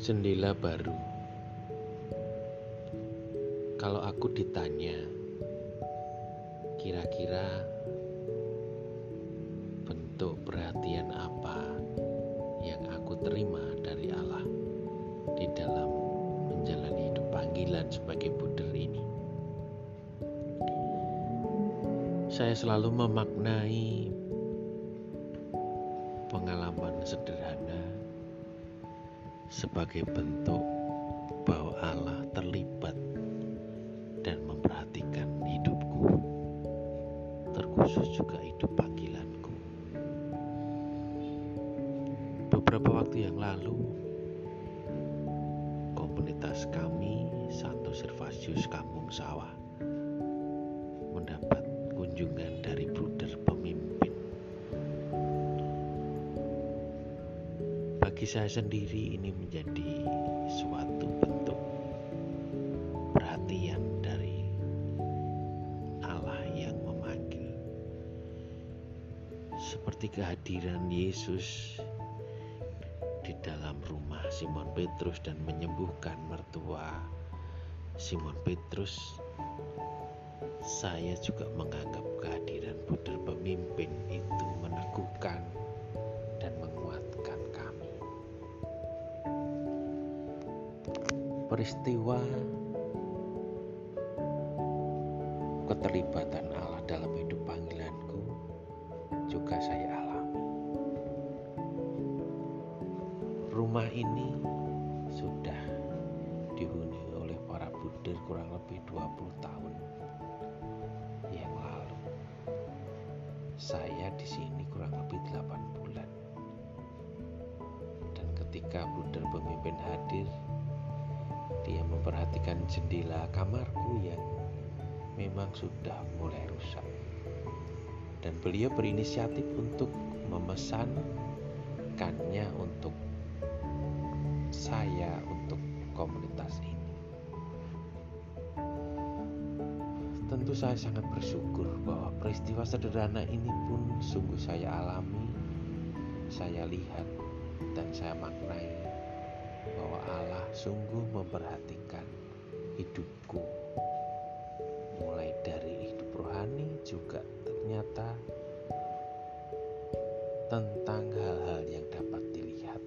Jendela baru. Kalau aku ditanya, kira-kira bentuk perhatian apa yang aku terima dari Allah di dalam menjalani hidup panggilan sebagai buder ini. Saya selalu memaknai pengalaman sederhana sebagai bentuk bahwa Allah terlibat dan memperhatikan hidupku, terkhusus juga hidup panggilanku. Beberapa waktu yang lalu, komunitas kami Santo Servasius Kampung Sawah mendapat kunjungan dari bruder pemimpin. Bagi saya sendiri ini menjadi suatu bentuk perhatian dari Allah yang memanggil. Seperti kehadiran Yesus di dalam rumah Simon Petrus dan menyembuhkan mertua Simon Petrus saya juga menganggap kehadiran buder pemimpin itu meneguhkan Peristiwa keterlibatan Allah dalam hidup panggilanku juga saya alami. Rumah ini sudah dihuni oleh para buder kurang lebih 20 tahun yang lalu. Saya di sini kurang lebih 8 bulan. Dan ketika buder pemimpin memperhatikan jendela kamarku yang memang sudah mulai rusak. Dan beliau berinisiatif untuk memesankannya untuk saya untuk komunitas ini. Tentu saya sangat bersyukur bahwa peristiwa sederhana ini pun sungguh saya alami, saya lihat dan saya maknai bahwa Allah sungguh memperhatikan hidupku. Mulai dari hidup rohani juga ternyata tentang hal-hal yang dapat dilihat.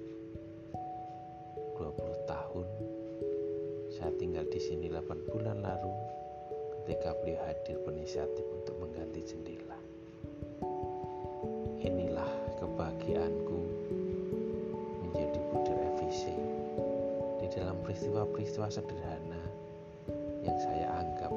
20 tahun saya tinggal di sini 8 bulan lalu ketika beliau hadir berinisiatif untuk mengganti jendela. Inilah kebahagiaanku peristiwa-peristiwa sederhana yang saya anggap